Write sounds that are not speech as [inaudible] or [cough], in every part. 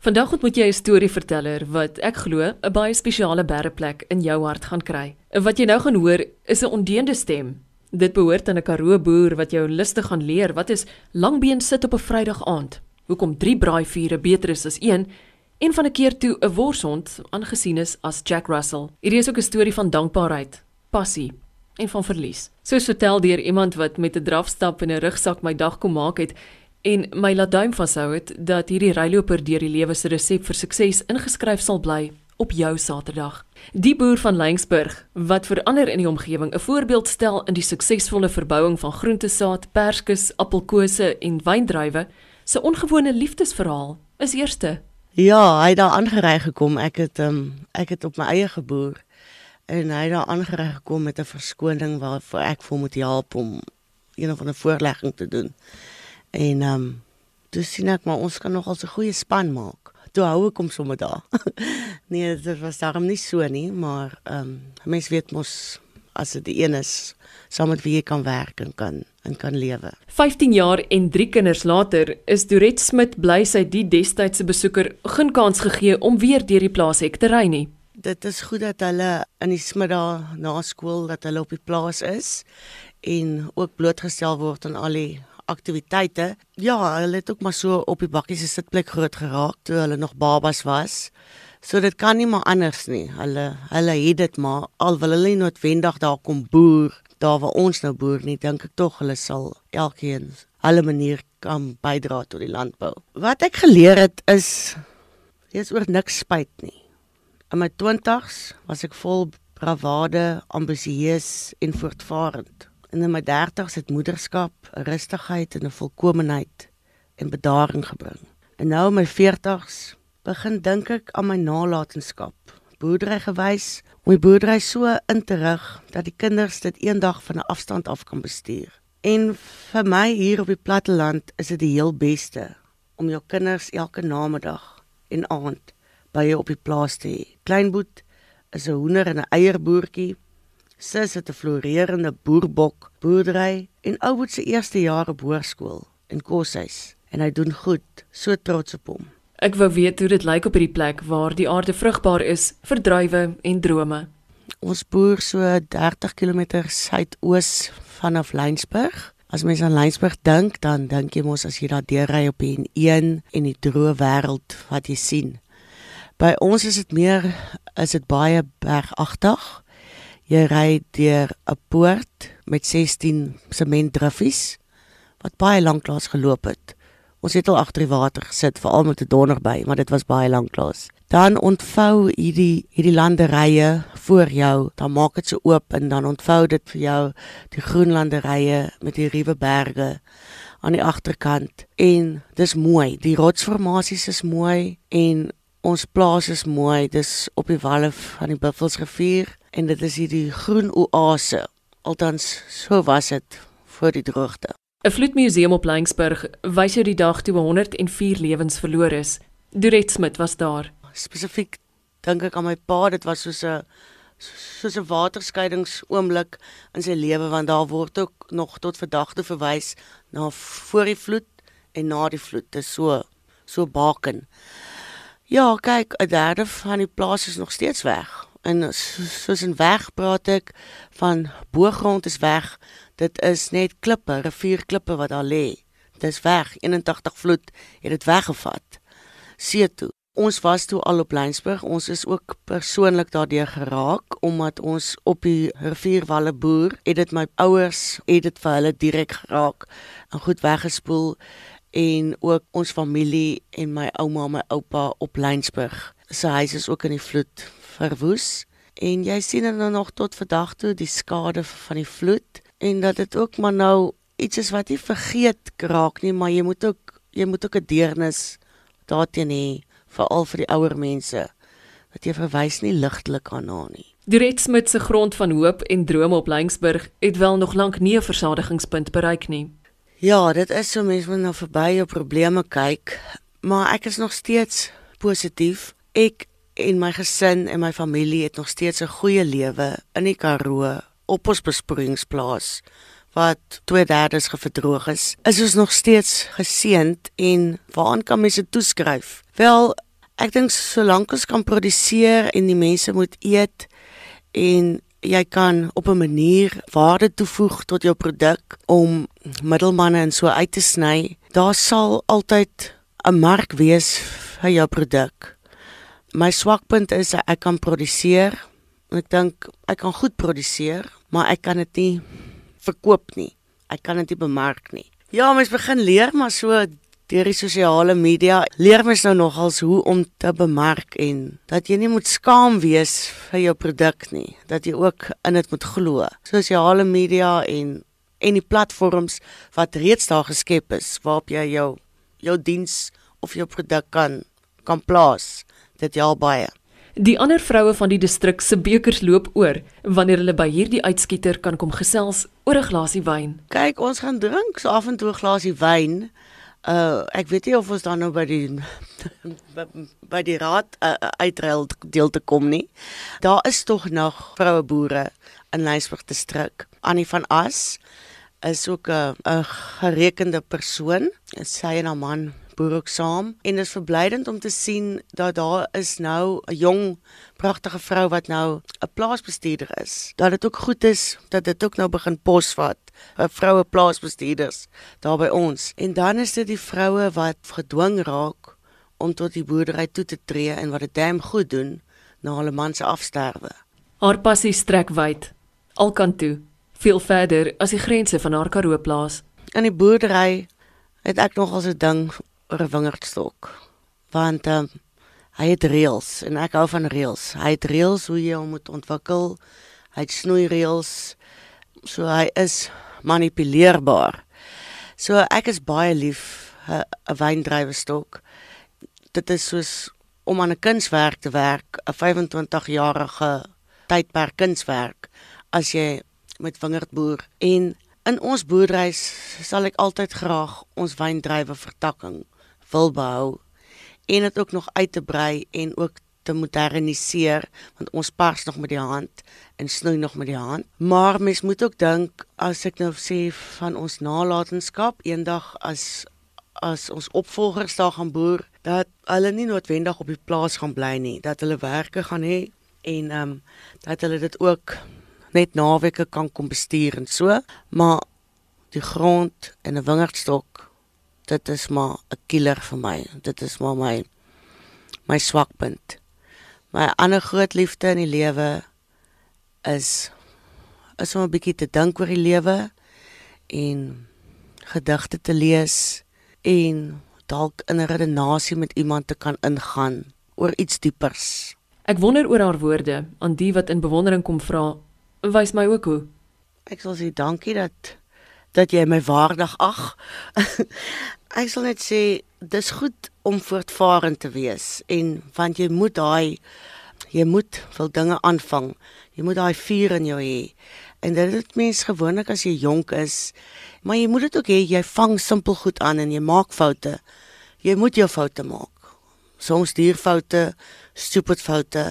Vandag ontmoet jy 'n storieverteller wat ek glo 'n baie spesiale berreplek in jou hart gaan kry. Wat jy nou gaan hoor is 'n ondeende stem. Dit behoort aan 'n Karoo boer wat jou lustig gaan leer wat is langbeen sit op 'n Vrydag aand. Hoekom 3 braaivure beter is as 1 en van 'n keer toe 'n worshond aangesien is as Jack Russell. Hierdie is ook 'n storie van dankbaarheid, passie en van verlies. Soos vertel deur iemand wat met 'n drafstap en 'n rugsak my dag kom maak het en my laat duim vashou het dat hierdie ryloper deur die lewe se resep vir sukses ingeskryf sal bly op jou Saterdag. Die boer van Lensburg wat vir ander in die omgewing 'n voorbeeld stel in die suksesvolle verbouing van groentesaad, perskes, appelkose en wyndruiwe, se ongewone liefdesverhaal is eerste. Ja, hy het daar aangery gekom. Ek het um, ek het op my eie geboer en hy het daar aangery gekom met 'n verskoning waarvoor ek vir moet help om een of ander voorlegging te doen. En ehm um, toe sien ek maar ons kan nogal 'n goeie span maak. Toe hou ek hom sommer daar. [laughs] nee, dit was daarom nie so nie, maar ehm um, mens weet mos as dit die een is saam met wie jy kan werk en kan en kan lewe. 15 jaar en 3 kinders later is Duret Smit bly sy die destydse besoeker geen kans gegee om weer deur die plaas hek te ry nie. Dit is goed dat hulle in die smiddag na skool dat hulle op die plaas is en ook blootgestel word aan al die aktiwiteite. Ja, hulle het ook maar so op die bakkie se sitplek groot geraak toe hulle nog babas was. So dit kan nie maar anders nie. Hulle hulle het dit maar al wil hulle nie noodwendig daar kom boer daar waar ons nou boer nie, dink ek tog hulle sal elkeen hulle manier kan bydra tot die landbou. Wat ek geleer het is jy is oor niks spyt nie. In my 20's was ek vol bravade, ambisieus en voortvarend. En in my 30's het moederskap, rustigheid en 'n volkomeheid en bedaring gebring. En nou in my 40's begin dink ek aan my nalatenskap. Boerdery gewys, om die boerdery so in te rig dat die kinders dit eendag van 'n afstand af kan bestuur. En vir my hier op die platteland is dit die heel beste om jou kinders elke namiddag en aand by jou op die plaas te hê. Kleinboet is 'n hoender en 'n eierboertjie Sis het 'n floreerende boerbok boerdery en ouboet se eerste jaar op hoërskool in Koshuis en hy doen goed, so trots op hom. Ek wou weet hoe dit lyk op hierdie plek waar die aarde vrugbaar is vir druiwe en drome. Ons boer so 30 km suidoos vanaf Lensburg. As mens aan Lensburg dink, dan dink jy mos as jy daar deurry op die N1 en die droë wêreld wat jy sien. By ons is dit meer is dit baie bergagtig jy ry deur 'n poort met 16 sementdriffies wat baie lank lank geloop het. Ons het al agter die water gesit, veral met 'n donder by, maar dit was baie lank lank. Dan ontvou hierdie hierdie landerye voor jou, dan maak dit so oop en dan ontvou dit vir jou die groen landerye met die ruwe berge aan die agterkant. En dis mooi. Die rotsformasies is mooi en ons plaas is mooi. Dis op die walle van die Buffelsrivier en dit is hierdie groen oase. Althans, so was dit voor die droogte. 'n Vloedmuseum op Lensburg wys jou die dag toe 104 lewens verlore is. Duret Smit was daar. Spesifiek dink ek aan my pa, dit was soos 'n soos 'n waterskeidingsoomblik in sy lewe want daar word ook nog tot vandag toe verwys na voor die vloed en na die vloed. Dit is so so baken. Ja, kyk, 'n derde van die plaas is nog steeds weg en soos in weg praat ek van boergrond is weg. Dit is net klippe, rivierklippe wat daar lê. Dis weg. 81 vloed het dit weggevat. See toe. Ons was toe al op Lensburg. Ons is ook persoonlik daardeur geraak omdat ons op die rivierwalle boer. Het dit my ouers het dit vir hulle direk geraak en goed weggespoel en ook ons familie en my ouma my oupa op Lensburg. Sy huis is ook in die vloed verwoes en jy sien dan nou nog tot vandag toe die skade van die vloed en dat dit ook maar nou iets is wat jy vergeet raak nie maar jy moet ook jy moet ook 'n deernis daarteen hê veral vir die ouer mense wat jy verwys nie ligtelik aan na nie. Die Retsmit se grond van hoop en drome op Lensburg het wel nog lank nie 'n versadigingspunt bereik nie. Ja, dit is so mense moet nou verby jou probleme kyk, maar ek is nog steeds positief. Ek en my gesin en my familie het nog steeds 'n goeie lewe in die Karoo op ons besproeiingsplaas wat 2/3 geferdroog is. Is ons nog steeds geseënd en waaraan kan mense toeskryf? Wel, Ek dink solank ons kan produseer en die mense moet eet en jy kan op 'n manier waarde toevoeg tot jou produk om middelmanne en so uit te sny, daar sal altyd 'n mark wees vir jou produk. My swakpunt is ek kan produseer. Ek dink ek kan goed produseer, maar ek kan dit nie verkoop nie. Ek kan dit nie bemark nie. Ja, mens begin leer maar so deur die sosiale media leer mens nou nogals hoe om te bemark en dat jy nie moet skaam wees vir jou produk nie, dat jy ook in dit moet glo. Sosiale media en en die platforms wat reeds daar geskep is waarop jy jou jou diens of jou produk kan kan plaas. Dit ja baie. Die ander vroue van die distrik se bekers loop oor wanneer hulle by hierdie uitskieter kan kom gesels oor 'n glasie wyn. Kyk, ons gaan drink so af en toe 'n glasie wyn. Uh ek weet nie of ons dan nou by die [laughs] by die raad uh, uitreil deel te kom nie. Daar is tog nog vroue boere in Lysburg distrik. Annie van As is ook 'n 'n gerekende persoon. Sy en haar man boer ook saam en dit is verblydend om te sien dat daar is nou 'n jong pragtige vrou wat nou 'n plaasbestuurder is. Dat dit ook goed is dat dit ook nou begin posvat vir vroue plaasbestuurders daar by ons. En dan is dit die vroue wat gedwing raak om tot die boerdery toe te tree en wat dit damn goed doen na hulle man se afsterwe. Haar passie strek wyd, al kan toe, veel verder as die grense van haar Karoo plaas. In die boerdery het ek nog as 'n ding oor 'n wingerdstok. Want um, hy het reëls en ek hou van reëls. Hy het reëls hoe jy hom moet ontwikkel. Hy het snoei reëls. So hy is manipuleerbaar. So ek is baie lief 'n wyndrywestok. Dit is soos om aan 'n kunswerk te werk, 'n 25-jarige tydperk kunswerk as jy met wingerdboer en in ons boerdery sal ek altyd graag ons wyndrywe vertakking wil behou en dit ook nog uit te brei en ook te moderniseer want ons pars nog met die hand en snoei nog met die hand. Maar mens moet ook dink as ek nou sê van ons nalatenskap eendag as as ons opvolgers daar gaan boer dat hulle nie noodwendig op die plaas gaan bly nie, dat hulle werke gaan hê en ehm um, dat hulle dit ook net naweke kan kom bestuur en so, maar die grond en 'n wingerdstok dit is maar 'n killer vir my. Dit is maar my my swakpunt. My ander groot liefde in die lewe is is om 'n bietjie te dink oor die lewe en gedigte te lees en dalk in 'n redenasie met iemand te kan ingaan oor iets diepers. Ek wonder oor haar woorde aan die wat in bewondering kom vra. Wys my ook hoe. Ek sal sê dankie dat dat jy my waardig ag. [laughs] ek sal net sê dis goed om voortvarend te wees en want jy moet daai jy moet wil dinge aanvang. Jy moet daai vuur in jou hê. En dit is mens gewoonlik as jy jonk is, maar jy moet dit ook hê jy vang simpel goed aan en jy maak foute. Jy moet jou foute maak. Soms duur foute, stupid foute,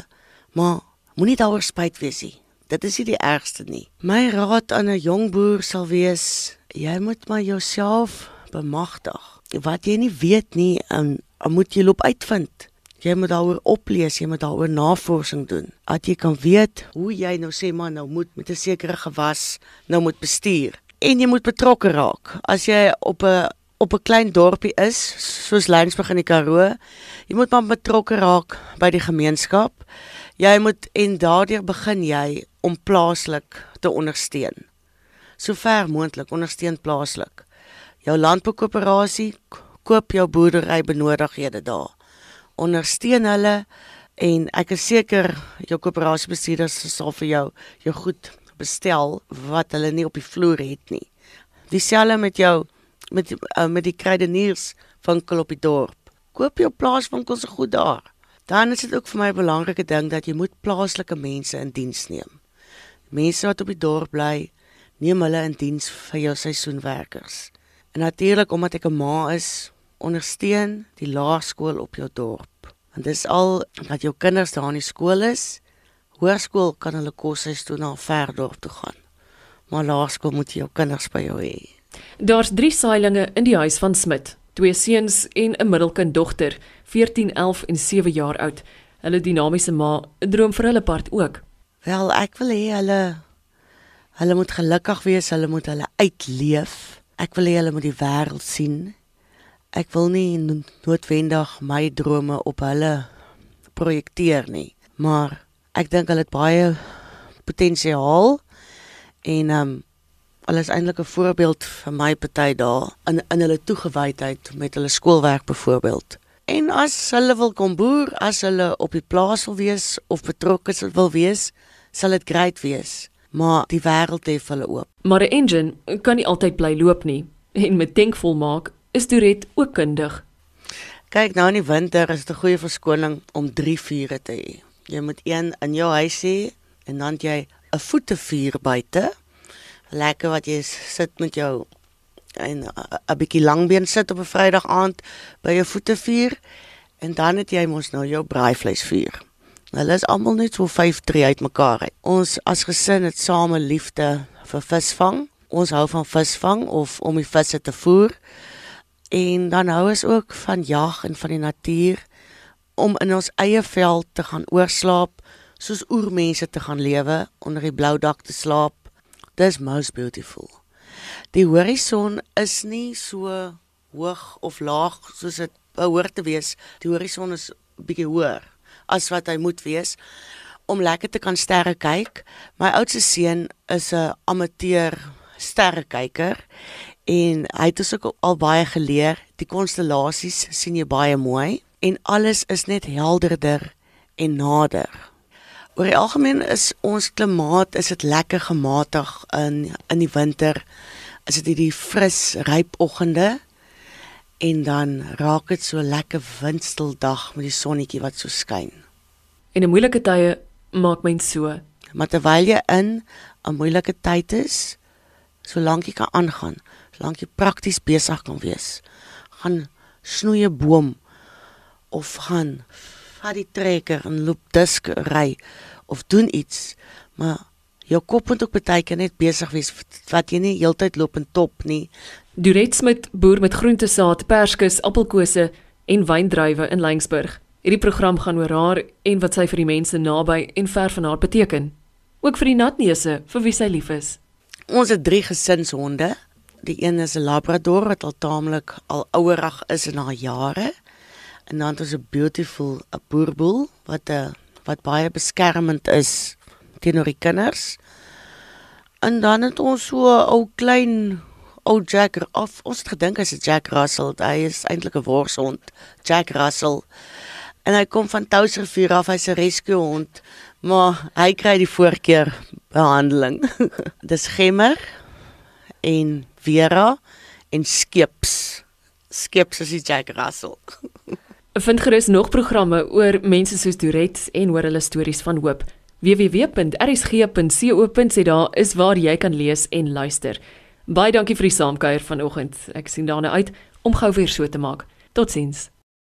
maar moenie daaroor spyt wees nie. Dit is nie die ergste nie. My raad aan 'n jong boer sal wees, jy moet maar jouself bemagtig. Wat jy nie weet nie, en, en moet jy loop uitvind. Jy moet daaroor oplees, jy moet daaroor navorsing doen. Dat jy kan weet hoe jy nou sê maar nou moet met 'n sekere gewas nou moet bestuur. En jy moet betrokke raak. As jy op 'n op 'n klein dorpie is, soos Lynsburg in die Karoo, jy moet maar betrokke raak by die gemeenskap. Jy moet en daardeur begin jy om plaaslik te ondersteun. Sover moontlik ondersteun plaaslik. Jou landboukoöperasie koop jou boerdery benodighede daar ondersteun hulle en ek is seker jou koöperasiebestuurders sal vir jou jou goed bestel wat hulle nie op die vloer het nie. Dieselfde met jou met uh, met die kruideniers winkel op die dorp. Koop jou plaaswinkel se goed daar. Dan is dit ook vir my 'n belangrike ding dat jy moet plaaslike mense in diens neem. Mense wat op die dorp bly, neem hulle in diens vir jou seisoenwerkers. En natuurlik omdat ek 'n ma is, ondersteun die laerskool op jou dorp. Want dis al dat jou kinders daar in die skool is. Hoërskool kan hulle koshuis toe na ver dorp toe gaan. Maar laerskool moet jou kinders by jou hê. Daar's 3 saailinge in die huis van Smit. twee seuns en 'n middelkind dogter, 14, 11 en 7 jaar oud. Hulle dinamiese ma droom vir hulle part ook. Wel, ek wil hê hulle hulle moet gelukkig wees, hulle moet hulle uitleef. Ek wil hê hulle moet die wêreld sien. Ek wil nie noodwendig my drome op hulle projekteer nie, maar ek dink hulle het baie potensiaal en ehm um, hulle is eintlik 'n voorbeeld vir my party daar in in hulle toegewydheid met hulle skoolwerk byvoorbeeld. En as hulle wil kom boer, as hulle op die plaas wil wees of betrokke wil wees, sal dit great wees. Maar die wêreld lê vir hulle oop. Maar 'n engine kan nie altyd bly loop nie. En met tankvol maak is Duret ook kundig. Kyk, nou in die winter is dit 'n goeie verskoning om 3 vure te hê. Jy moet een in jou huis hê en dan jy 'n voetevuur buite lekker wat jy sit met jou en 'n bietjie langbeen sit op 'n Vrydag aand by jou voetevuur en dan het jy mos nou jou braaivleisvuur. Hulle is almal net so 5-3 uitmekaar uit. Ons as gesin het same liefde vir visvang. Ons hou van visvang of om die visse te voer. En dan hou ons ook van jag en van die natuur om in ons eie veld te gaan oorslaap, soos oermense te gaan lewe, onder die blou dak te slaap Dis most beautiful. Die horison is nie so hoog of laag soos dit behoort te wees. Die horison is bietjie hoër as wat hy moet wees om lekker te kan sterre kyk. My oudste seun is 'n amateur sterrekyker en hy het ook al baie geleer. Die konstellasies sien jy baie mooi en alles is net helderder en nader. Oor die algemeen is ons klimaat is dit lekker gematig in in die winter. Is dit hierdie fris, ryp oggende en dan raak dit so lekker windstil dag met die sonnetjie wat so skyn. En 'n moeilike tye maak mens so. Maar terwyl jy in 'n moeilike tyd is, solank jy kan aangaan, solank jy prakties besig kan wees, gaan snoei 'n boom of gaan vat die trekker en loop disk ry of doen iets, maar jou kop moet ook baie keer net besig wees wat jy nie heeltyd loop en top nie. Durets met boer met groentesaad, perskes, appelkose en wyndruiwe in Lensburg. Hierdie program gaan oor haar en wat sy vir die mense naby en ver van haar beteken. Ook vir die natneuse vir wie sy lief is. Ons het drie gesinshonde. Die een is 'n labrador wat al taamlik al ouerig is in haar jare. En dan het ons 'n beautiful 'n boerboel wat 'n wat baie beskermend is teenoor die kinders. En dan het ons so 'n ou klein ou Jack of ons het gedink hy's 'n Jack Russell, hy is eintlik 'n worshond, Jack Russell. En hy kom van Touwsrivier af, hy's 'n rescue hond, maar hy kry die voorkeur behandeling. [laughs] Dis Gemmer en Vera en Skips. Skips is die Jack Russell. [laughs] Vind gerus nog programme oor mense soos Duret en oor hulle stories van hoop. www.rsg.co.za is waar jy kan lees en luister. Baie dankie vir die saamkuier vanoggend. Ek sien daarna uit om gou weer so te maak. Totsiens.